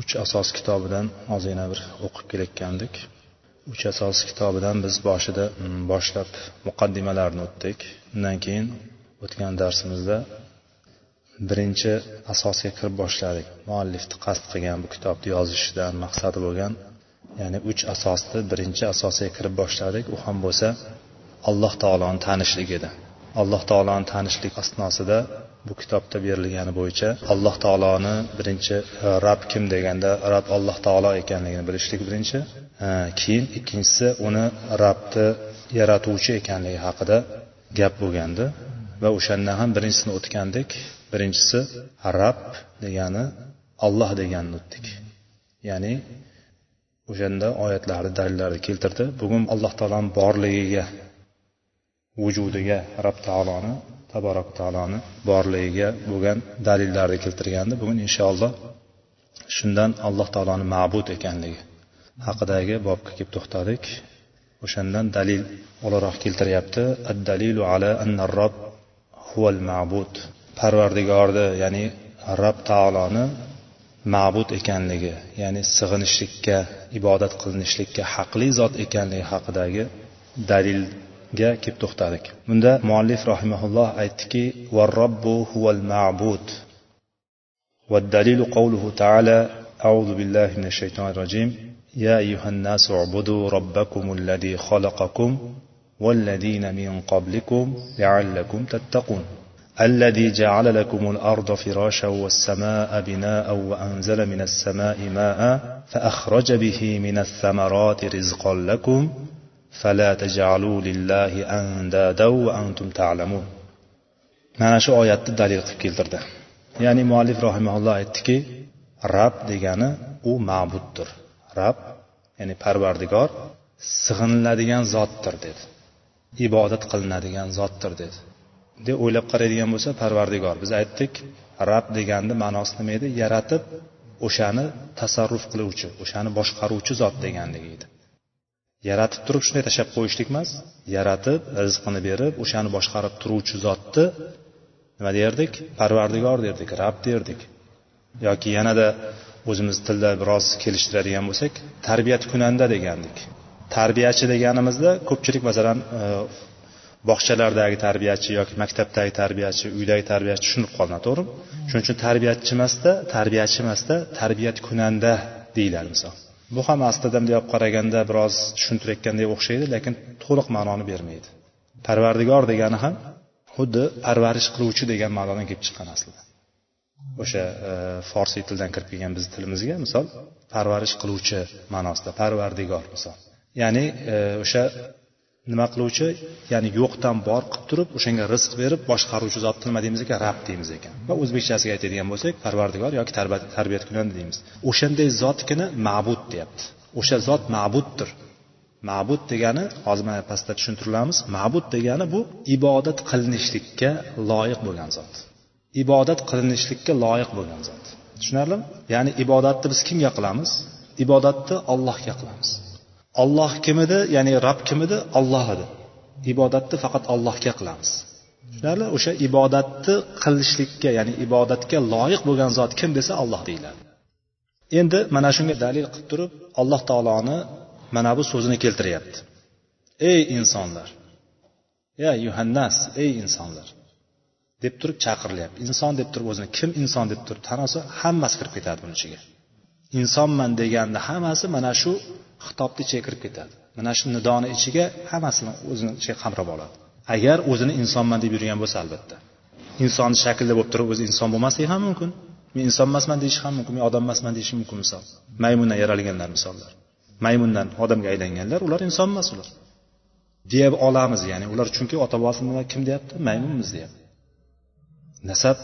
uch asos kitobidan ozgina bir o'qib kelayotgandik. Uch asos kitobidan biz boshida mm, boshlab muqaddimalarni o'tdik. Undan keyin o'tgan darsimizda birinchi asosga kirib boshladik. Muallifni qasd qilgan bu kitobni yozishdan maqsadi bo'lgan ya'ni uch asosni birinchi asosiga kirib boshladik. U ham bo'lsa alloh taoloni tanishlik edi. Alloh taoloni tanishlik asnosida bu kitobda berilgani bo'yicha alloh taoloni birinchi rob rab kim deganda rab alloh taolo ekanligini bilishlik birinchi. E, keyin ikkinchisi uni rabni yaratuvchi ekanligi haqida gap bo'lgandi. Va o'shandan ham birinchisini o'tgandik. Birinchisi rab degani olloh deganini o'tdik. Ya'ni o'shanda oyatlarni dalillarni keltirdi. Bugun alloh taoloni borligiga vujudiga rob taoloni taborak taoloni borligiga bo'lgan dalillarni keltirgandi bugun inshaalloh shundan alloh taoloni ma'bud ekanligi haqidagi bobga kelib to'xtadik. O'shandan dalil o'laroq keltiryapti. Ad dalilu ala anna rob huval ma'bud. Parvardigorni ya'ni rob taoloni ma'bud ekanligi ya'ni sig'inishlikka ibodat qilinishlikka haqli zot ekanligi haqidagi dalil dalilga kelib to'xtadik. Bunda muallif rahimaulloh aytdiki varrobbu huval ma'bud والدليل قوله تعالى أعوذ بالله من الشيطان الرجيم يا أيها الناس اعبدوا ربكم الذي خلقكم والذين من قبلكم لعلكم تتقون الذي جعل لكم الأرض فراشا والسماء بناء وأنزل من السماء ماء فأخرج به من الثمرات رزقا لكم فلا تجعلوا لله أندادا وأنتم تعلمون mana shu oyatni dalil qilib keltirdi ya'ni muallif rahimaulloh aytdiki rab degani u ma'buddir rab ya'ni parvardigor sig'iniladigan zotdir dedi ibodat qilinadigan zotdir dedi deb o'ylab qaraydigan bo'lsa parvardigor biz aytdik rab deganni ma'nosi nima edi yaratib o'shani tasarruf qiluvchi o'shani boshqaruvchi zot deganligi edi Yaratib turib shunday tashlab qo'yishlik emas yaratib rizqini berib o'shani boshqarib turuvchi zotni nima derdik? Parvardigor derdik rab derdik. Yoki yanada o'zimiz tilda biroz kelishtiradigan bo'lsak tarbiyat kunanda degandik. Tarbiyachi deganimizda ko'pchilik masalan e, bog'chalardagi tarbiyachi yoki maktabdagi tarbiyachi uydagi tarbiyachi tushunib qoladi to'g'rimi? Shuning uchun tarbiyachi emasda tarbiyachi emasda tarbiyat kunanda deyiladi misol. Bu ham aslida bunday olib qaraganda biroz tushuntirayotgandek o'xshaydi lekin to'liq ma'noni bermaydi. Parvardigor degani ham xuddi parvarish qiluvchi degan ma'nodan kelib chiqqan aslida. O'sha e, forsiy tildan kirib kelgan bizni tilimizga misol parvarish qiluvchi ma'nosida parvardigor misol. Ya'ni e, o'sha nima qiluvchi? Ya'ni yo'qdan bor qilib turib o'shanga rizq berib boshqaruvchi zotni nima deymiz ekan rab deymiz ekan. Va o'zbekchasiga aytadigan bo'lsak parvardigor yoki tarbiya kunandi deymiz. O'shanday zotgina ma'bud deyapti. O'sha zot ma'buddir. Ma'bud degani hozir mana pastda tushuntirilamiz ma'bud degani bu ibodat qilinishlikka loyiq bo'lgan zot. Ibodat qilinishlikka loyiq bo'lgan zot. Tushunarlimi? Ya'ni ibodatni biz kimga qilamiz? Ibodatni ollohga qilamiz. Olloh kim edi ya'ni rob kim edi olloh edi. Ibodatni faqat allohga qilamiz. Tushunarli? O'sha ibodatni qilishlikka ya'ni ibodatga loyiq bo'lgan zot kim desa olloh deyiladi. Endi mana shunga dalil qilib turib alloh taoloni mana bu so'zini keltiryapti. Ey insonlar! Ya yuhannas ey insonlar! deb turib chaqirilyapti. Inson deb turib o'zini kim inson deb turib tan olsa hammasi kirib ketadi buni ichiga. Insonman deganda hammasi mana shu xitobni ichiga kirib ketadi. Mana shu nidoni ichiga hammasini o'zini ichiga qamrab oladi. Agar o'zini insonman deb yurgan bo'lsa albatta. Inson shaklida bo'lib turib o'zi inson bo'lmasligi ham mumkin. Men inson emasman deyishi ham mumkin men odam emasman deyishi mumkin misol. Maymundan yaralganlar misollar. Maymundan odamga aylanganlar ular inson emas ular. Deya olamiz ya'ni ular chunki ota bobosini kim deyapti? Maymunmiz deyapti. Nasab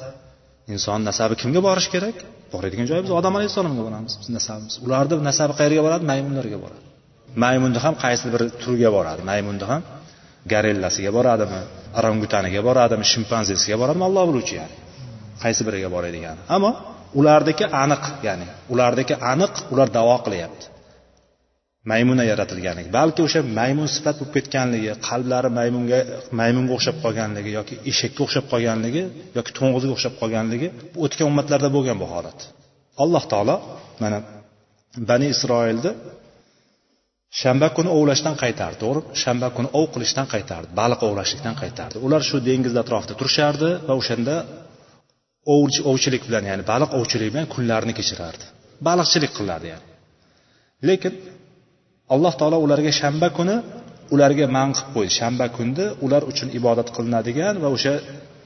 inson nasabi kimga borishi kerak? Boradigan joyi biz odam alayhissalomga boramiz. Biz nasabimiz. Ularni nasabi qayerga boradi? Maymunlarga boradi. Maymunni ham qaysi bir turiga boradi? Maymunni ham gorillasiga boradimi? Orangutaniga boradimi? Shimpanzesiga boradimi? Alloh biluvchi ya'ni. Qaysi biriga boradigani ammo ularniki aniq ya'ni ularniki aniq ular davo qilyapti. Maymuna yaratilganligi balki o'sha maymun sifat bo'lib ketganligi qalblari maymunga maymunga o'xshab qolganligi yoki eshakka o'xshab qolganligi yoki to'ng'izga o'xshab qolganligi o'tgan ummatlarda bo'lgan bu holat. Alloh taolo mana bani isroilni shanba kuni ovlashdan qaytardi to'g'rimi shanba kuni ov qilishdan qaytardi baliq ovlashlikdan qaytardi. Ular shu dengizni atrofida turishardi va o'shanda ovchilik bilan ya'ni baliq ovchilik bilan kunlarini kechirardi. Baliqchilik qilardi ya'ni. Lekin alloh taolo ularga shanba kuni ularga man qilib qo'ydi. Shanba kunni ular uchun ibodat qilinadigan va o'sha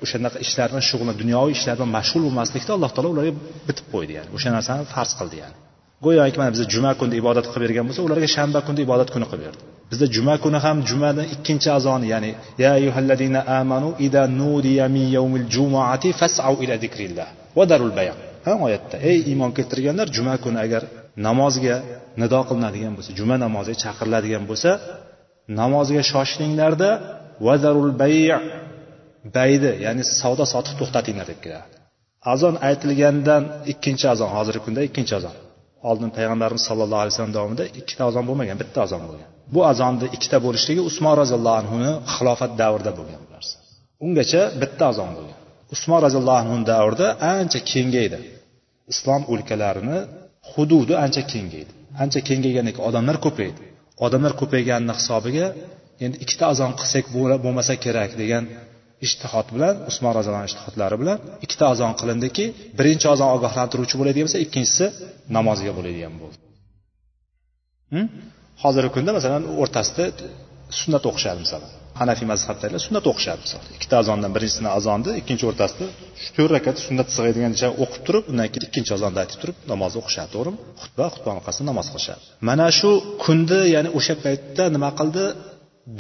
o'shanaqa ishlar bilan shug'ullan dunyoviy ishlar bilan mashg'ul bo'lmaslikda alloh taolo ularga bitib qo'ydi ya'ni. O'sha narsani farz qildi ya'ni. Go'yoki mana biz juma kunida ibodat qilib bergan bo'lsa ularga shanba kunida ibodat kuni qilib berdi. Bizda juma kuni ham jumadan ikkinchi azoni ya'ni ya ayyuhalladina amanu ida nudiya min yawmil jumuati fas'au ila zikrillah va darul bayan. Ha oyatda. Ey iymon keltirganlar juma kuni agar namozga nido qilinadigan bo'lsa juma namoziga chaqiriladigan bo'lsa namozga shoshilinglarda vazarul bay' bayni ya'ni savdo sotiq to'xtatinglar deb keladi. Azon aytilgandan ikkinchi azon hozirgi kunda ikkinchi azon. Oldin payg'ambarimiz sallallohu alayhi vasallam davomida ikkita azon bo'lmagan bitta azon bo'lgan. Bu azonni ikkita bo'lishligi usmon roziyallohu anhuni xilofat davrida bo'lgan bu narsa ungacha bitta azon bo'lgan. Usmon roziyallohu anhu davrida ancha kengaydi. Islom o'lkalarini hududi ancha kengaydi. Ancha kengaygandan keyin odamlar ko'paydi. Odamlar ko'payganini hisobiga endi ikkita azon qilsak bo'lmasa kerak degan ishtihod bilan usmon roziyallohu anhu ishtihodlari bilan ikkita azon qilindiki birinchi azon ogohlantiruvchi bo'ladigan bo'lsa ikkinchisi namozga bo'ladigan bo'ldi. Hm? Hozirgi kunda masalan o'rtasida sunnat o'qishadi masalan. Hanafiy mazhabdagilar sunnat o'qishadi misol ikkita azondan birinchisini azonni ikkinchi o'rtasida shu to'rt rakat sunnat sig'adigancha o'qib turib undan keyin ikkinchi azonni aytib turib namoz o'qishadi to'g'rimi? Xutba xutba orqasida namoz qilishadi. Mana shu kunni ya'ni o'sha paytda nima qildi?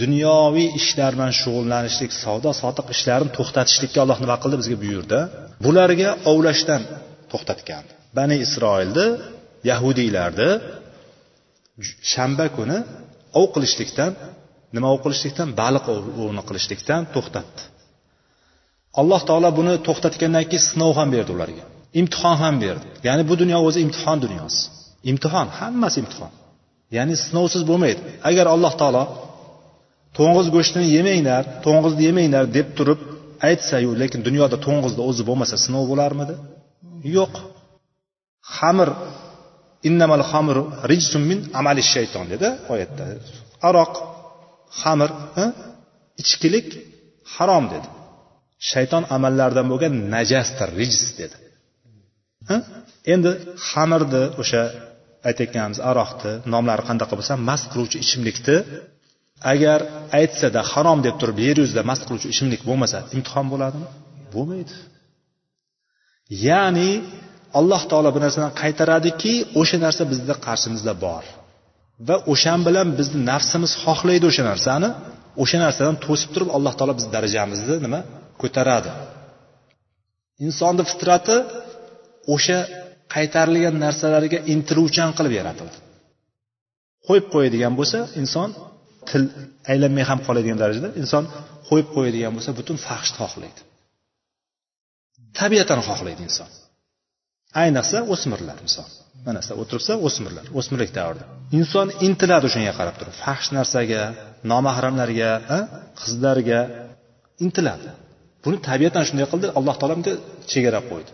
Dunyoviy ishlar bilan shug'ullanishlik savdo sotiq ishlarini to'xtatishlikka alloh nima qildi? Bizga buyurdi. Bularga ovlashdan to'xtatgan bani isroilni yahudiylarni shanba kuni ov qilishlikdan nima ov qilishlikdan? Baliq ovini qilishlikdan to'xtatdi. Alloh taolo buni to'xtatgandan keyin sinov ham berdi ularga. Imtihon ham berdi. Ya'ni bu dunyo o'zi imtihon dunyosi. Imtihon hammasi imtihon. Ya'ni sinovsiz bo'lmaydi. Agar alloh taolo to'ng'iz go'shtini yemanglar to'ng'izni yemanglar deb turib aytsayu lekin dunyoda to'ng'izni o'zi bo'lmasa sinov bo'larmidi? Yo'q. Xamir innamal xamru rijsun min amali shayton dedi oyatda. Aroq. Xamir ichkilik harom dedi. Shayton amallaridan bo'lgan najasdir rijs dedi. Endi xamirni o'sha aytayotganimiz aroqni nomlari qanaqa bo'lsa mast qiluvchi ichimlikni agar aytsada harom deb turib yer yuzida mast qiluvchi ichimlik bo'lmasa imtihon bo'ladimi? Bo'lmaydi. Ya'ni alloh taolo bir narsani qaytaradiki o'sha narsa bizni qarshimizda bor. Va o'shan bilan bizni nafsimiz xohlaydi o'sha narsani. O'sha narsadan to'sib turib alloh taolo bizni darajamizni nima? Ko'taradi. Insonni fitrati o'sha qaytarilgan narsalarga intiluvchan qilib yaratildi. Qo'yib qo'yadigan bo'lsa inson til aylanmay ham qoladigan darajada inson qo'yib qo'yadigan bo'lsa butun fahshni xohlaydi. Tabiatan xohlaydi inson. Ayniqsa o'smirlar misol mana sizlar o'tiribsa o'smirlar o'smirlik davrida. Inson intiladi o'shanga qarab turib. Fahsh narsaga nomahramlarga qizlarga intiladi. Buni tabiatan shunday qildi alloh taolo bunga chegara qo'ydi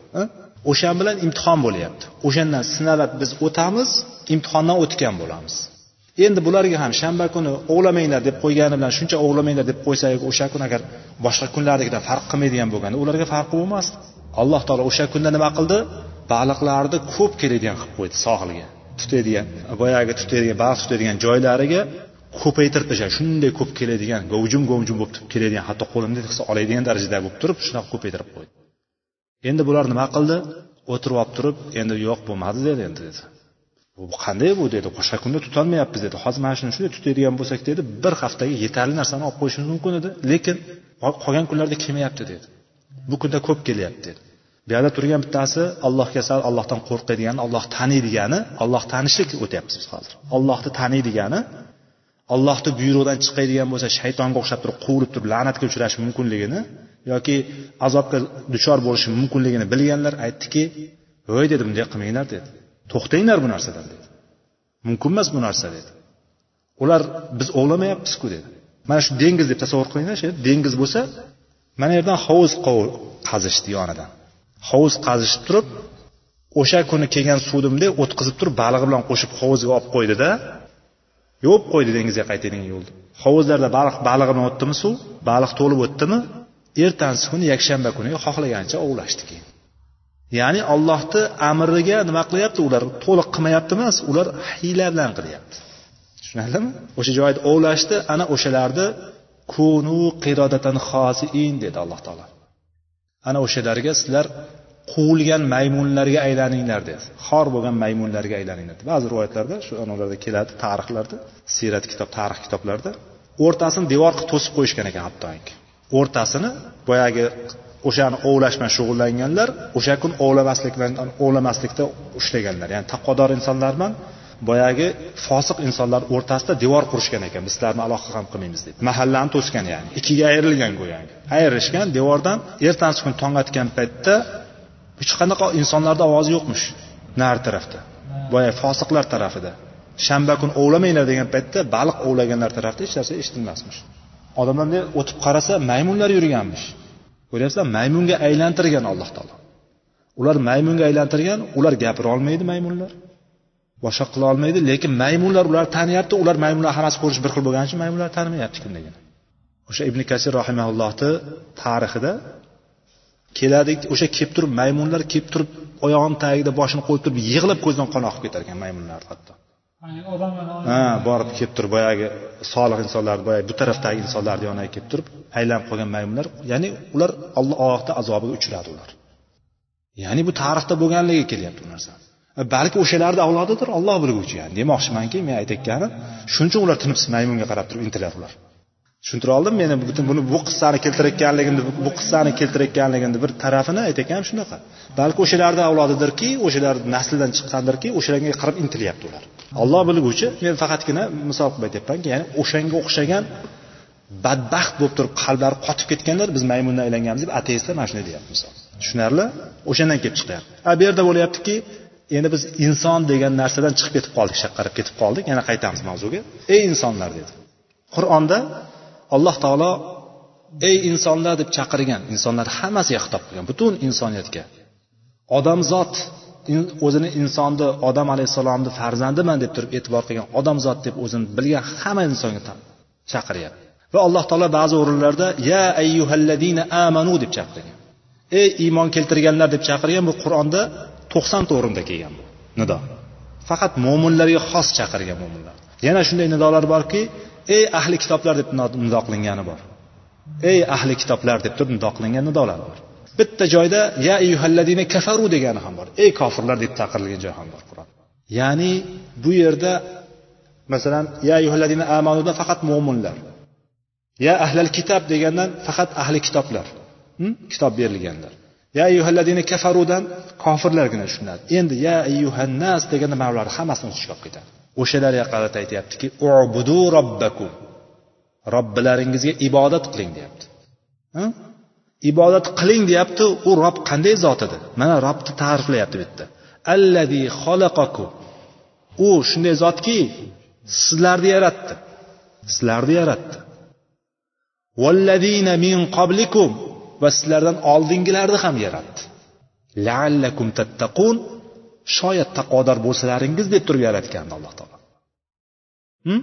o'shan bilan imtihon bo'lyapti. O'shandan sinalib biz o'tamiz imtihondan o'tgan bo'lamiz. Endi bularga ham shanba kuni ovlamanglar deb qo'ygani bilan shuncha ovlamanglar deb qo'ysak o'sha kun agar boshqa kunlardagidan farq qilmaydigan bo'lganda ularga farqi bo'lmasdi. Alloh taolo o'sha kunda nima qildi? Baliqlarni ko'p keladigan qilib qo'ydi sohilga. Tutadigan boyagi tutadigan baliq tutadigan joylariga ko'paytirib tashladi. Shunday ko'p keladigan govjum govjum bo'lib keladigan hatto qo'limda qilsa oladigan darajada bo'lib turib shunaqa ko'paytirib qo'ydi. Endi bular nima qildi? O'tirib olib turib endi yo'q bo'lmadi dedi endi dedi. Bu qanday bu dedi boshqa kunda tutolmayapmiz dedi. Hozir mana shuni shunday tutadigan bo'lsak dedi bir haftaga yetarli narsani olib qo'yishimiz mumkin edi. Lekin qolgan kunlarda kelmayapti dedi. Bu kunda ko'p kelyapti dedi. Bu yerda turgan bittasi allohga sal allohdan qo'rqadigan olloh taniydigani olloh tanishlik o'tyapmiz biz hozir. Ollohni taniydigani ollohni buyrug'idan chiqadigan bo'lsa shaytonga o'xshab turib quvilib turib la'natga uchrashi mumkinligini yoki azobga duchor bo'lishi mumkinligini bilganlar aytdiki voy dedi bunday qilmanglar dedi. To'xtanglar bu narsadan dedi. Mumkin emas bu narsa dedi. Ular biz ovlamayapmizku dedi. Mana shu dengiz deb tasavvur qilinglar shu dengiz bo'lsa mana yerdan hovuz qazishdi yonidan. Hovuz qazishib turib o'sha kuni kelgan suvni o'tkazib turib balig'i bilan qo'shib hovuzga olib qo'ydida yuvib qo'ydi dengizga qaytadigan yo'lni hovuzlarda baliq balig'i bilan o'tdimi suv baliq to'lib o'tdimi? Ertasi kuni yakshanba kuni xohlagancha ovlashdi keyin. Ya'ni ollohni amriga nima qilyapti? Ular to'liq qilmayapti emas ular hiyla bilan qilyapti. Tushunarlimi? O'sha joyda ovlashdi ana o'shalarni kunu qirodatan xosiin dedi alloh taolo. Ana o'shalarga sizlar quvilgan maymunlarga aylaninglar dedi xor bo'lgan maymunlarga aylaninglar. Ba'zi rivoyatlarda shu analarda keladi tarixlarda siyrat kitob tarix kitoblarida o'rtasini devor qilib to'sib qo'yishgan ekan hattoki. O'rtasini boyagi o'shani ovlash bilan shug'ullanganlar o'sha kun ovlamaslik bilan ovlamaslikda ushlaganlar. Ya'ni taqvodor insonlar bilan boyagi fosiq insonlar o'rtasida devor qurishgan ekan. Biz sizlarni aloqa ham qilmaymiz deb. Mahallani to'sgan ya'ni. Ikkiga ayrilgan go'yoki. Ayrilishgan devordan ertasi kun tong otgan paytda hech qanaqa insonlarni ovozi yo'qmish nari tarafda. Boyagi fosiqlar tarafida. Shanba kun ovlamanglar degan paytda baliq ovlaganlar tarafida hech narsa eshitilmasmish. Odamlar bunday o'tib qarasa maymunlar yurganmish. Ko'ryapsizlar maymunga aylantirgan alloh taolo. Ular maymunga aylantirgan ular gapira olmaydi maymunlar. Boshqa qila olmaydi lekin maymunlar ularni taniyapti ular maymunlar hammasi ko'rish bir xil bo'lgani uchun maymunlar tanimayapti kimligini. O'sha ibn kasir rahimaullohni tarixida keladi o'sha kelib turib maymunlar kelib turib oyog'ini tagida boshini qo'yib turib yig'lab ko'zidan qon oqib ketar ekan maymunlar hatto. Ha borib kelib turib boyagi solih insonlar boyagi bu tarafdagi insonlarni yoniga kelib turib aylanib qolgan maymunlar ya'ni ular ollohni azobiga uchradi ular. Ya'ni bu tarixda bo'lganligi kelyapti bu narsa E, balki o'shalarni avlodidir olloh bilguvchi yani. Demoqchimanki men aytayotganim shuning uchun ular tinimsiz maymunga qarab turib intiladi ular. Tushuntira oldim meni butun buni bu qissani keltirayotganligimni bu qissani keltirayotganligimni bir tarafini aytayotganim shunaqa. Balki o'shalarni avlodidirki o'shalar naslidan chiqqandirki o'shalarga qarab intilyapti ular. Olloh bilguvchi men faqatgina misol qilib aytyapmanki ya'ni o'shanga o'xshagan badbaxt bo'lib turib qalblari qotib ketganlar biz maymundan aylanganmiz deb ateistlar mana shunday deyapti misol. Tushunarli? O'shandan kelib chiqyapti. A bu yerda bo'lyaptiki endi biz inson degan narsadan chiqib ketib qoldik shaqarib ketib qoldik. Yana qaytamiz mavzuga. Ey insonlar dedi. Qur'onda alloh taolo ey insonlar deb chaqirgan. Insonlar hammasiga xitob qilgan. Butun insoniyatga. Odamzod o'zini insonni odam alayhissalomni farzandiman deb turib e'tibor qilgan odamzod deb o'zini bilgan hamma insonga chaqiryapti va alloh taolo ba'zi o'rinlarda ya ayyuhalladina amanu deb chaqirgan. Ey iymon keltirganlar deb chaqirgan bu qur'onda to'qsonta o'rinda kelgan bu nido. Faqat mo'minlarga xos chaqirgan mo'minlar yana shunday nidolar borki ey ahli kitoblar deb nido qilingani bor. Ey ahli kitoblar deb turib nido qilingan nidolar bor. Bitta joyda ya ayyuhalladina kafaru degani ham bor. Ey kofirlar deb chaqirilgan joy ham bor qur'on. Ya'ni bu yerda masalan ya ayyuhalladina amanuda faqat mo'minlar ya ahlal kitob degandan faqat ahli kitoblar hmm, kitob berilganlar. Ya ayyuhalladina kafarudan kofirlargina tushunadi endi ya ayyuhannas deganda mana hammasini o'z ichiga olib ketadi o'shalarga qarata aytyaptiki ubudu robbakum robbilaringizga ibodat qiling deyapti. Ibodat qiling deyapti u rob qanday zot edi mana robni ta'riflayapti bu yerda. Allazi xalaqakum. U shunday zotki sizlarni yaratdi. Sizlarni yaratdi. Vallazina min qoblikum va sizlardan oldingilarni ham yaratdi. Laallakum tattaqun shoyat taqvodor bo'lsalaringiz deb turib yaratgandi alloh taolo. Hm?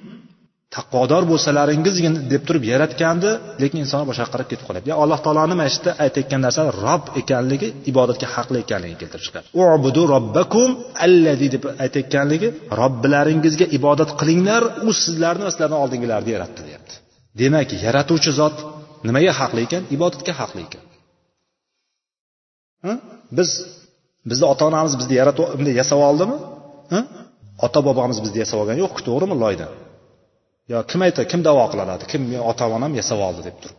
Taqvodor bo'lsalaringiz deb turib yaratgandi lekin insonlar boshqa qarab ketib qolyapti ya alloh taoloni mana shu yerda aytayotgan narsa rob ekanligi ibodatga haqli ekanligini keltirib chiqadi. Ubudu robbakum allazi deb aytayotganligi robbilaringizga ibodat qilinglar u sizlarni va sizlarni oldingilarni yaratdi deyapti. Demak yaratuvchi zot nimaga haqli ekan? Ibodatga haqli ekan. Biz bizni ota onamiz bizni yaratib bunday yasab oldimi? Ota bobomiz bizni yasab olgani yo'qku to'g'rimi loydan? Yo kim aytadi kim davo qiladi kim ota onam yasab oldi deb turib.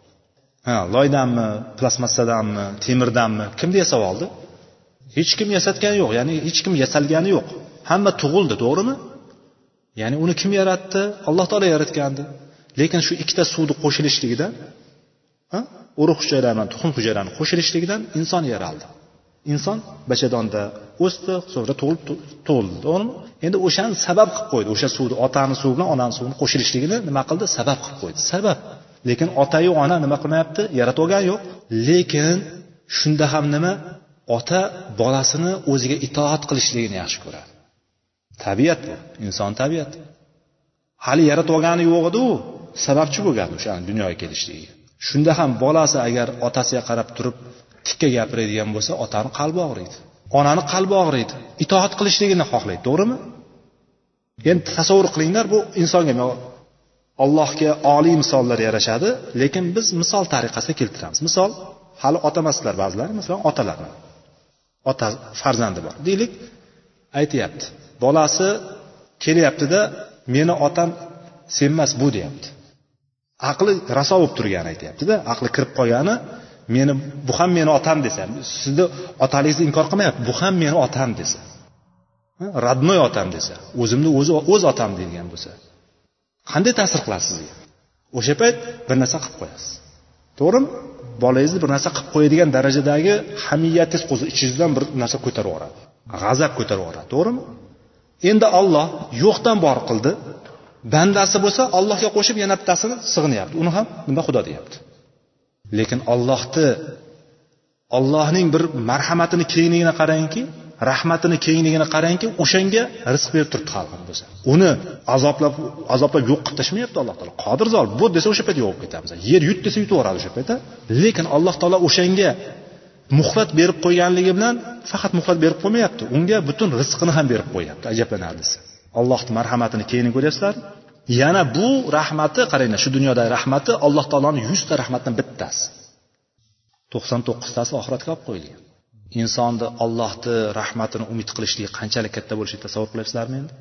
Ha loydanmi plastmassadanmi temirdanmi? Kimni yasab oldi? Hech kim yasatgani yo'q ya'ni hech kim yasalgani yo'q. Hamma tug'ildi to'g'rimi? Ya'ni uni kim yaratdi? Alloh taolo yaratgandi. Lekin shu ikkita suvni qo'shilishligidan urug' hujayralar bilan tuxum hujayrani qo'shilishligidan inson yaraldi. Inson bachadonda o'sdi so'ngra tug'ilib tug'ildi to'g'rimi? Endi o'shani sabab qilib qo'ydi. O'sha suvni otani suvi bilan onani suvini qo'shilishligini nima qildi? Sabab qilib qo'ydi. Sabab. Lekin otayu ona nima qilmayapti? Yaratib olgani yo'q. Lekin shunda ham nima? Ota bolasini o'ziga itoat qilishligini yaxshi ko'radi. Tabiat bu. Inson tabiati. Hali yaratib olgani yo'q edi u sababchi bo'lgan o'shani dunyoga kelishligiga. Shunda ham bolasi agar otasiga qarab turib tikka gapiradigan bo'lsa otani qalbi og'riydi. Onani qalbi og'riydi. Itoat qilishligini xohlaydi to'g'rimi? Endi tasavvur qilinglar bu insonga allohga oliy misollar yarashadi lekin biz misol tariqasida keltiramiz. Misol hali otamasizlar ba'zilar masalan otalar ota farzandi bor. Deylik aytyapti bolasi kelyaptida meni otam senmas bu deyapti. Aqli raso bo'lib turgani aytyaptida aqli kirib qolgani meni bu ham meni otam desa sizni otangizni inkor qilmayapti bu ham meni otam desa. Родной otam desa o'zimni o'zi o'z otam deydigan bo'lsa. Qanday ta'sir qiladi sizga o'sha payt bir narsa qilib qo'yasiz. To'g'rimi? Bolangizni bir narsa qilib qo'yadigan darajadagi hamiyatingiz qo'zi ichingizdan bir narsa ko'tarib yuboradi. G'azab ko'tarib yuboradi. To'g'rimi? Endi olloh yo'qdan bor qildi bandasi bo'lsa allohga qo'shib yana bittasini sig'inyapti. Uni ham nima xudo deyapti. Lekin ollohni ollohning bir marhamatini kengligini qarangki rahmatini kengligini qarangki o'shanga rizq berib turibdi xalqini bo'lsa. Uni azoblab azoblab yo'q qilib tashlamayapti alloh taolo. Qodir zol bu desa o'sha payt yo'q bo'lib ketamiz. Yer yut desa yutaveradi o'sha paytda. Lekin alloh taolo o'shanga muhlat berib qo'yganligi bilan faqat muhlat berib qo'ymayapti. Unga butun rizqini ham berib qo'yyapti ajablanarlisi allohni marhamatini keyin ko'ryapsizlar. Yana bu rahmati qaranglar shu dunyodagi rahmati alloh taoloni yuzta rahmatdan bittasi. To'qson to'qqiztasi oxiratga olib qo'yilgan. Insonni ollohni rahmatini umid qilishligi qanchalik katta bo'lishini tasavvur qilyapsizlarmi endi?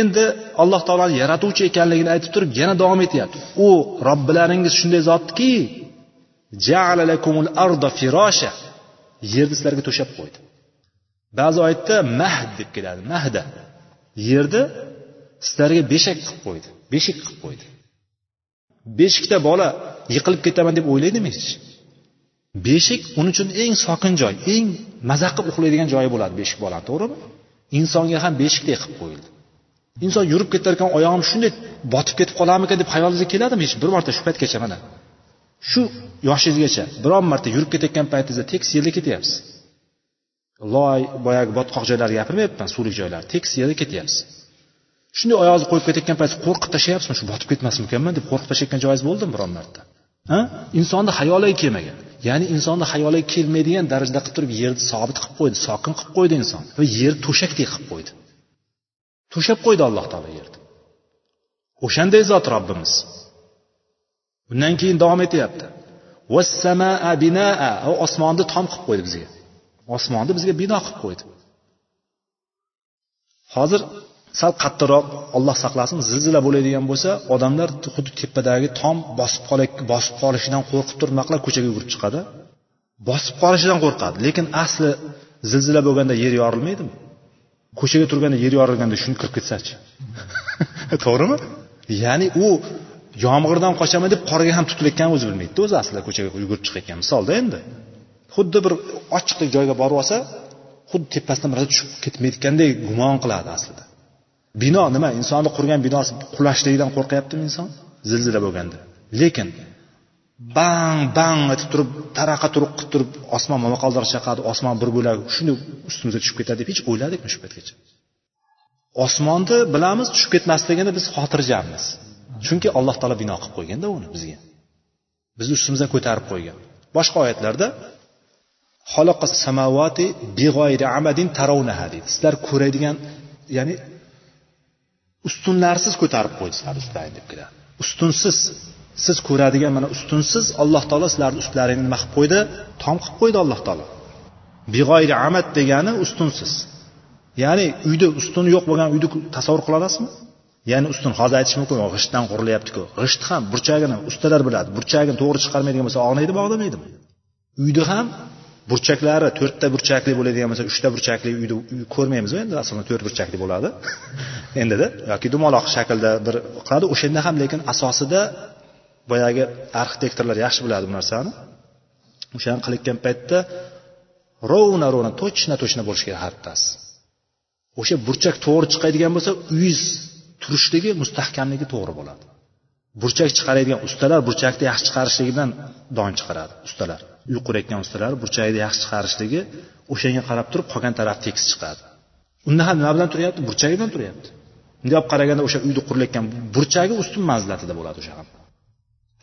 Endi alloh taoloni yaratuvchi ekanligini aytib turib yana davom etyapti. U robbilaringiz shunday zotki yerni sizlarga to'shab qo'ydi. Ba'zi oyatda mahd deb keladi mahda yerni sizlarga beshak qilib qo'ydi beshik qilib qo'ydi. Beshikda bola yiqilib ketaman deb o'ylaydimi hech? Beshik uning uchun eng sokin joy eng maza qilib uxlaydigan joyi bo'ladi beshik bolani to'g'rimi? Insonga ham beshikdek qilib qo'yildi. Inson yurib ketarkan oyog'im shunday botib ketib qolarmikan deb xayolingizga keladimi hech? Bir marta shu paytgacha mana. Shu yoshingizgacha biron marta yurib ketayotgan paytingizda tekis yerda ketyapsiz. Loy boyagi botqoq joylarni gapirmayapman suvlik joylar. Tekis yerda ketyapsiz. Shunday oyog'ingizni qo'yib ketayotgan payt qo'rqib tashlayapsizmi shu botib ketmasmikanman deb qo'rqib tashlayotgan joyingiz bo'ldimi biron marta? Ha? Insonni xayoliga kelmagan. Ya'ni insonni xayoliga kelmaydigan darajada qilib turib yerni sobit qilib qo'ydi sokin qilib qo'ydi inson. Va yer to'shakdek qilib qo'ydi. To'shab qo'ydi alloh taolo yerni. O'shanday zot robbimiz. Undan keyin davom etyapti. Osmonni tom qilib qo'ydi bizga. Osmonni bizga bino qilib qo'ydi. Hozir sal qattiqroq olloh saqlasin zilzila bo'ladigan bo'lsa odamlar xuddi tepadagi tom bosib bosib qolishidan qo'rqib turib nima qiladi ko'chaga yugurib chiqadi. Bosib qolishidan qo'rqadi lekin asli zilzila bo'lganda yer yorilmaydimi? Ko'chaga turganda yer yorilganda shuni kirib ketsachi. To'g'rimi? Ya'ni u yomg'irdan qochaman deb qorga ham tutilayotganini o'zi bilmaydida o'zi aslida ko'chaga yugurib chiqayotgan. Misolda endi. Xuddi bir ochiq joyga borib olsa xuddi tepasidan bir narsa tushib ketmayotganday gumon qiladi aslida. Bino nima? Insonni qurgan binosi qulashligidan qo'rqyaptimi inson? Zilzila bo'lganda. Lekin bang bang aytib turib taraqa turuq qilib turib osmon momaqaldiroq chaqadi osmon bir bo'lak shunday ustimizga tushib ketadi deb hech o'yladikmi shu paytgacha. Osmonni bilamiz tushib ketmasligini biz xotirjammiz. Chunki alloh taolo bino qilib qo'yganda uni bizga. Bizni ustimizdan ko'tarib qo'ygan. Boshqa oyatlarda sizlar ko'radigan ya'ni ustunlarsiz ko'tarib qo'ydi sizlarni ustlaring deb keladi ustunsiz siz ko'radigan mana ustunsiz alloh taolo sizlarni ustlaringni nima qilib qo'ydi tom qilib qo'ydi alloh taolo big'oyri amad degani ustunsiz ya'ni uyda ustuni yo'q bo'lgan uyni tasavvur qila olasizmi ya'ni ustun hozir aytish mumkin g'ishtdan qurilyaptiku. G'isht ham burchagini ustalar biladi burchagini to'g'ri chiqarmaydigan bo'lsa og'naydimi og'namaydimi uyni ham burchaklari to'rtta burchakli bo'ladigan bo'lsa uchta burchakli uyni ko'rmaymiz endi aslida to'rt burchakli bo'ladi. Endida yoki dumaloq shaklda bir qiladi o'shanda ham lekin asosida boyagi arxitektorlar yaxshi biladi bu narsani. O'shani qilayotgan paytda rovna rovna точно точно bo'lishi kerak har bittasi o'sha burchak to'g'ri chiqadigan bo'lsa uyingiz turishligi mustahkamligi to'g'ri bo'ladi. Burchak chiqaradigan ustalar burchakni yaxshi chiqarishligidan don chiqaradi ustalar. Uy qurayotgan ustalar burchakni yaxshi chiqarishligi o'shanga qarab turib qolgan taraf tekis chiqadi. Unda ham nima bilan turyapti? Burchagi bilan turyapti. Bunday olib qaraganda o'sha uyni qurilayotgan burchagi ustun manzilatida bo'ladi o'sha ham.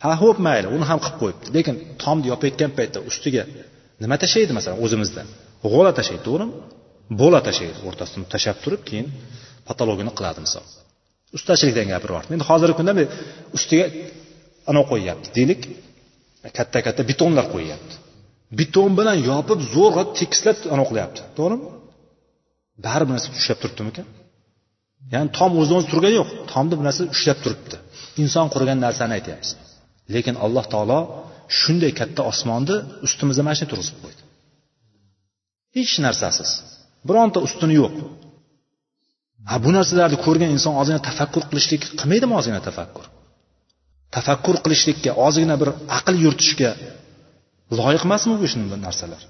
Ha ho'p mayli uni ham qilib qo'yibdi. Lekin tomni yopayotgan paytda ustiga nima tashlaydi masalan o'zimizda? G'o'la tashlaydi to'g'rimi? Bo'la tashlaydi o'rtasini tashlab turib keyin patologini qiladi misol. Ustachilikdan gapiryapti endi hozirgi kunda ustiga anavi qo'yyapti deylik. Katta katta betonlar qo'yyapti. Beton bilan yopib zo'rg'a tekislab anavi qilyapti. To'g'rimi? Baribir narsa ushlab turibdimikan ya'ni tom o'zidan o'zi turgani yo'q tomni bir narsa ushlab turibdi. Inson qurgan narsani aytyapmiz lekin alloh taolo shunday katta osmonni ustimizda mana shunday turg'izib qo'ydi. Hech narsasiz. Bironta ustuni yo'q. A bu narsalarni ko'rgan inson ozgina tafakkur qilishlik qilmaydimi ozgina tafakkur? Tafakkur qilishlikka ozgina bir aql yuritishga loyiq emasmi bu shunday narsalar?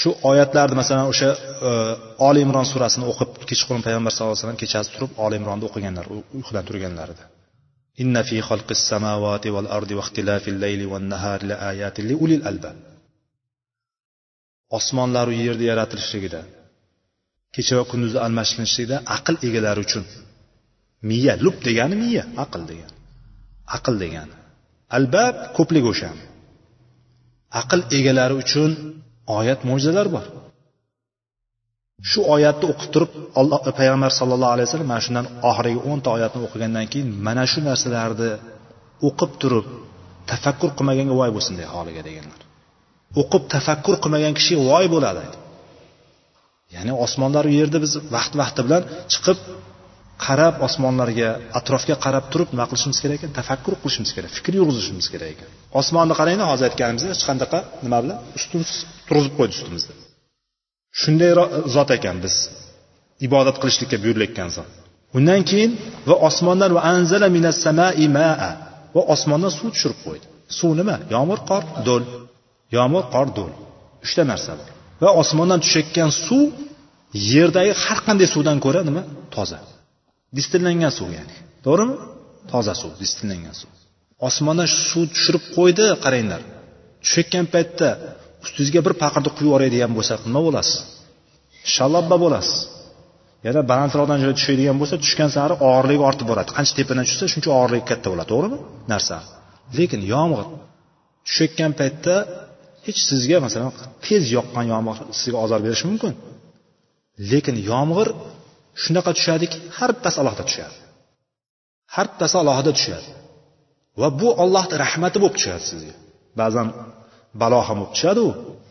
Shu oyatlarni masalan o'sha e, oli imron surasini o'qib kechqurun payg'ambar sallallohu alayhi vasallam kechasi turib oli imronni o'qiganlar uyqudan turganlarida inna fi xalqis samawati val ardi va ixtilafil layli wan nahari la ayatin li ulil albab. Osmonlaru yerni yaratilishligida kecha va kunduzni almashtirishlikda aql egalari uchun. Miya lub degani miya aql degani. Aql degani. Albab ko'pligi o'sha. Aql egalari uchun oyat mo'jizalar bor. Shu oyatni o'qib turib alloh payg'ambar sallallohu alayhi vasallam mana shundan oxirgi o'nta oyatni o'qigandan keyin mana shu narsalarni o'qib turib tafakkur qilmaganga voy bo'lsin de holiga deganlar. O'qib tafakkur qilmagan kishi voy bo'ladi. Ya'ni osmonlaru yerda biz vaqt vaqti bilan chiqib qarab osmonlarga atrofga qarab turib nima qilishimiz kerak ekan? Tafakkur qilishimiz kerak fikr yurg'izishimiz kerak ekan. Osmonni qarangda hozir aytganimizdek hech qanaqa nima bilan ustunsiz turg'izib qo'ydi ustimizda. Shunday zot ekan biz ibodat qilishlikka buyurilayotgan zot. Undan keyin va osmondan va anzala minas samai maa va osmondan suv tushirib qo'ydi. Suv nima? Yomg'ir qor do'l. Yomg'ir qor do'l. Uchta narsa bor. Va osmondan tushayotgan suv yerdagi har qanday suvdan ko'ra nima? Toza. Distillangan suv ya'ni. To'g'rimi? Toza suv distillangan suv. Osmondan suv tushirib qo'ydi qaranglar. Tushayotgan paytda ustingizga bir paqirni quyib yuboradigan bo'lsa nima bo'lasiz? Shallabba bo'lasiz. Yana balandroqdan joy tushadigan bo'lsa tushgan sari og'irligi ortib boradi. Qancha tepadan tushsa shuncha og'irligi katta bo'ladi. To'g'rimi? Narsa. Lekin yomg'ir. Tushayotgan paytda hech sizga masalan tez yoqqan yomg'ir sizga ozor berishi mumkin. Lekin yomg'ir shunaqa tushadiki har bittasi alohida tushadi. Har bittasi alohida tushadi. Va bu ollohni rahmati bo'lib tushadi sizga. Ba'zan balo ham bo'lib tushadi u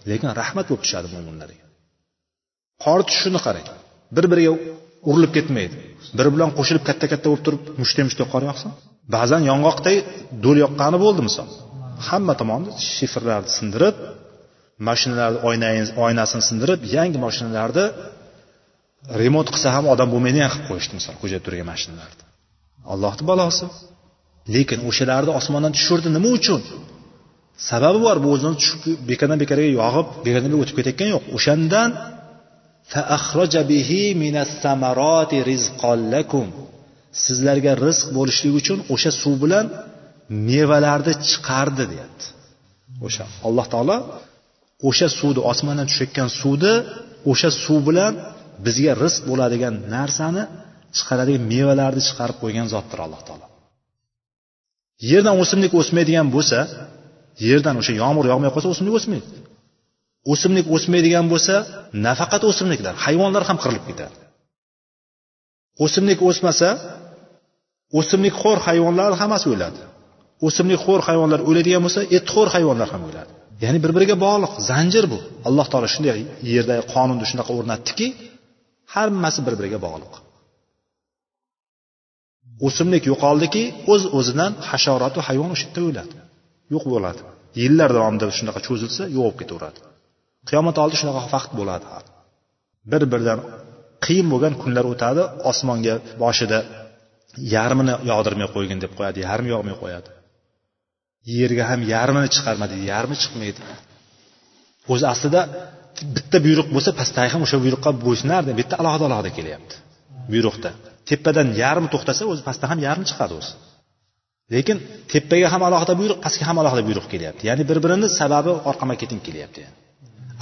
lekin rahmat bo'lib tushadi mo'minlarga qor tushishini qarang bir biriga urilib ketmaydi. Biri bilan qo'shilib katta katta bo'lib turib mushta mushta qor yoqsa ba'zan yong'oqday do'l yoqqani bo'ldi misol. Hamma tomonni shifrlarni sindirib mashinalarni oynasini sindirib yangi mashinalarni remont qilsa ham odam bo'lmaydigan qilib qo'yishdi misol ko'chada turgan mashinalarni. Allohni balosi. Lekin o'shalarni osmondan tushirdi nima uchun? Sababi bor bu o'zini tushib bekardan bekarga yog'ib bekardan o'tib ketayotgan yo'q. O'shandan sizlarga rizq bo'lishligi uchun o'sha suv bilan mevalarni chiqardi deyapti. O'sha alloh taolo o'sha suvni osmondan tushayotgan suvni o'sha suv bilan bizga rizq bo'ladigan narsani chiqaradigan mevalarni chiqarib qo'ygan zotdir alloh taolo. Yerdan o'simlik o'smaydigan bo'lsa yerdan o'sha yomg'ir yog'may qolsa o'simlik o'smaydi. O'simlik o'smaydigan bo'lsa nafaqat o'simliklar hayvonlar ham qirilib ketadi. O'simlik o'smasa o'simlikxo'r hayvonlar hammasi o'ladi o'simlikxo'r hayvonlar o'ladigan bo'lsa etxo'r hayvonlar ham o'ladi. Ya'ni bir biriga bog'liq zanjir bu. Alloh taolo shunday yerdagi qonunni shunaqa o'rnatdiki hammasi bir biriga bog'liq o'simlik yo'qoldiki o'z o'zidan hasharotu hayvon o'sha yerda o'ladi. Yo'q bo'ladi. Yillar davomida shunaqa cho'zilsa yo'qolib ketaveradi. Qiyomat oldi shunaqa vaqt bo'ladi bir biridan qiyin bo'lgan kunlar o'tadi osmonga boshida yarmini yog'dirmay qo'ygin deb qo'yadi yarmi yog'may qo'yadi. Yerga ham yarmini chiqarma deydi yarmi chiqmaydi. O'zi aslida bitta buyruq bo'lsa pastdagi ham o'sha buyruqqa bo'ysunardi. Bitta alohida alohida kelyapti buyruqda. Tepadan yarmi to'xtasa o'zi pastda ham yarmi chiqadi o'zi. Lekin tepaga ham alohida buyruq pastga ham alohida buyruq kelyapti. Ya'ni bir birini sababi orqama keting kelyapti yani.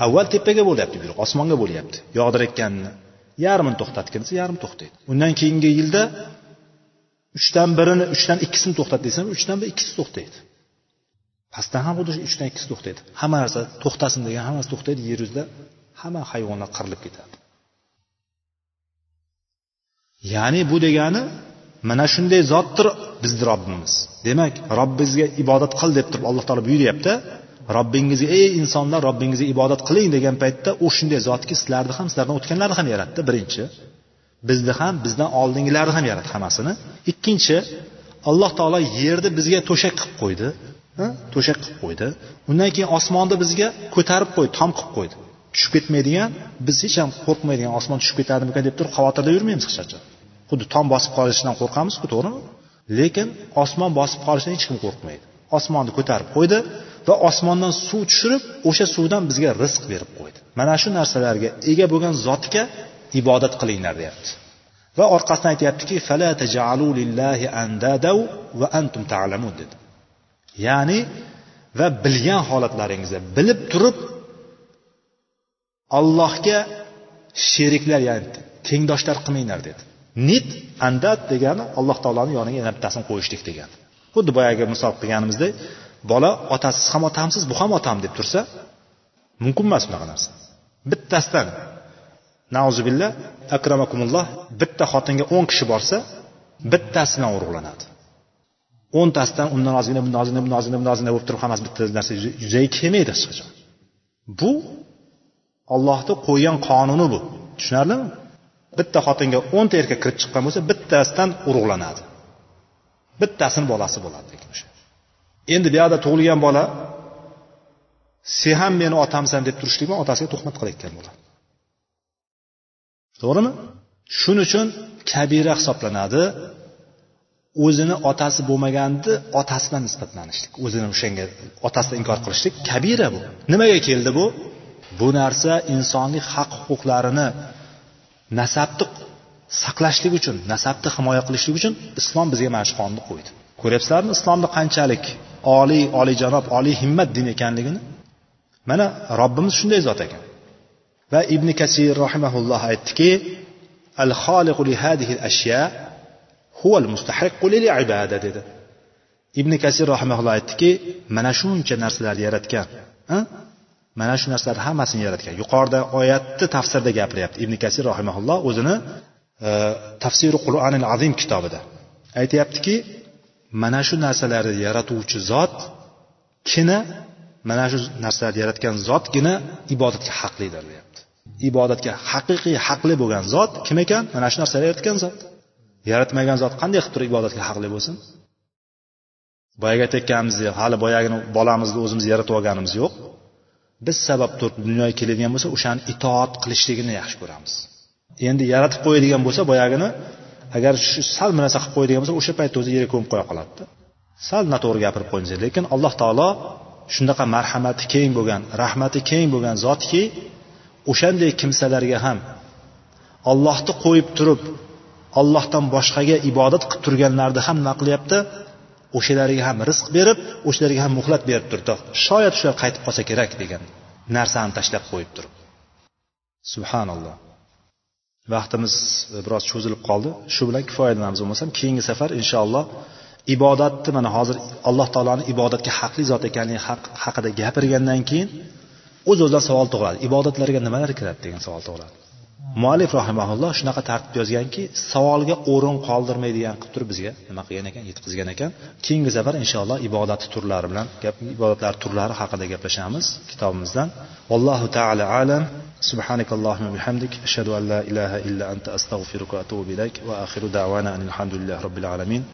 avval tepaga bo'lyapti buyruq osmonga bo'lyapti. Yog'dirayotganini. Yarmini to'xtatgin desa yarmi to'xtaydi. Undan keyingi yilda uchdan birini uchdan ikkisini to'xtat desam uchdan bir ikkisi to'xtaydi. Pastdan ham xuddi uchdan ikkisi to'xtaydi. Hamma narsa to'xtasin degan hammasi to'xtaydi yer yuzida hamma hayvonlar qirilib ketadi. Ya'ni bu degani mana shunday zotdir bizni robbimiz. Demak robbingizga ibodat qil deb turib alloh taolo buyuryapti. Robbingizga ey insonlar robbingizga ibodat qiling degan paytda u shunday zotki sizlarni ham sizlardan o'tganlarni ham yaratdi. Birinchi bizni ham bizdan oldingilarni ham yaratdi hammasini. Ikkinchi alloh taolo yerni bizga to'shak qilib qo'ydi. To'shak qilib qo'ydi. Undan keyin osmonni bizga ko'tarib qo'ydi tom qilib qo'ydi. Tushib ketmaydigan biz hech ham qo'rqmaydigan osmon tushib ketadimikan deb turib xavotirda yurmaymiz hech qachon xuddi tom bosib qolishidan qo'rqamizku to'g'rimi? Lekin osmon bosib qolishidan hech kim qo'rqmaydi. Osmonni ko'tarib qo'ydi va osmondan suv tushirib o'sha suvdan bizga rizq berib qo'ydi. Mana shu narsalarga ega bo'lgan zotga ibodat qilinglar deyapti. Va orqasidan aytyaptiki dedi. Ya'ni va bilgan holatlaringizda bilib turib allohga sheriklar ya'ni tengdoshlar qilmanglar dedi. Nit andat degani alloh taoloni yoniga yana bittasini qo'yishlik degani. Xuddi boyagi misol qilganimizdek bola otasiz ham otamsiz bu ham otam deb tursa mumkin emas bunaqa narsa. Bittasidan nauzubillah akramakumulloh bitta xotinga o'n kishi borsa bittasidan urug'lanadi. O'ntasidan undan ozgina bundan ozgina bundan ozgina bundan ozgina bo'lib turib hammasi bitta narsa yuzaga kelmaydi hech qachon bu ollohni qo'ygan qonuni bu. Tushunarlimi? Bitta xotinga o'nta erkak kirib chiqqan bo'lsa bittasidan urug'lanadi. Bittasini bolasi bo'ladi lekin o'sha. Endi bu yoqda tug'ilgan bola sen ham meni otamsan deb turishlik bilan otasiga tuhmat qilayotgan bo'ladi to'g'rimi? Shuning uchun kabira hisoblanadi. O'zini otasi bo'lmaganni bilan nisbatlanishlik o'zini o'shanga otasidan inkor qilishlik kabira bu. Nimaga keldi bu? Bu narsa insonlik haq huquqlarini nasabni saqlashlik uchun nasabni himoya qilishlik uchun islom bizga mana shu qonunni qo'ydi. Ko'ryapsizlarmi islomni qanchalik oliy oliyjanob oliy himmat din ekanligini? Mana robbimiz shunday zot ekan. Va ibn kasir rahimaulloh aytdiki al xoliqu li hadihi al ashya huval mustahiqqu lil ibada dedi ibn kasir rahimaulloh aytdiki mana shuncha narsalarni yaratgan mana shu narsalarni hammasini yaratgan yuqorida oyatni tafsirda gapiryapti ibn kasir rahimaulloh o'zini e, tafsiri qur'onil azim kitobida aytyaptiki mana shu narsalarni yaratuvchi zotkina mana shu narsalarni yaratgan zotgina ibodatga haqlidir deyapti ibodatga haqiqiy haqli bo'lgan zot kim ekan mana shu narsalarni yaratgan zot yaratmagan zot qanday qilib turib ibodatga haqli bo'lsin? Boyagi aytayotganimizdek hali boyagini bolamizni o'zimiz yaratib olganimiz yo'q. Biz sabab turib dunyoga keladigan bo'lsa o'shani itoat qilishligini yaxshi ko'ramiz. Endi yaratib qo'yadigan bo'lsa boyagini agar shu sal bir narsa qilib qo'yadigan bo'lsa o'sha paytda o'zi yerga ko'mib qo'ya qoladida. Sal noto'g'ri gapirib qo'yinsa lekin alloh taolo shunaqa marhamati keng bo'lgan rahmati keng bo'lgan zotki o'shanday kimsalarga ham ollohni qo'yib turib ollohdan boshqaga ibodat qilib turganlarni ham nima qilyapti o'shalarga ham rizq berib o'shalarga ham muhlat berib turibdi shoyat shular qaytib qolsa kerak degan narsani tashlab qo'yib turib. Subhanalloh. Vaqtimiz biroz cho'zilib qoldi. Shu bilan kifoyalanamiz bo'lmasam keyingi safar inshaalloh ibodatni mana hozir alloh taoloni ibodatga haqli zot ekanligi haqida gapirgandan keyin o'z o'zidan savol tug'iladi. Ibodatlarga nimalar kiradi degan savol tug'iladi. muallif rahimaulloh shunaqa tartib yozganki savolga o'rin qoldirmaydigan qilib turib bizga nima qilgan ekan yetkazgan ekan keyingi safar inshaalloh ibodat turlari bilan gap ibodatlar turlari haqida gaplashamiz kitobimizdan vallohu taala alam سبحانك اللهم وبحمدك أشهد أن لا إله إلا أنت أستغفرك وأتوب إليك وآخر دعوانا أن الحمد لله رب العالمين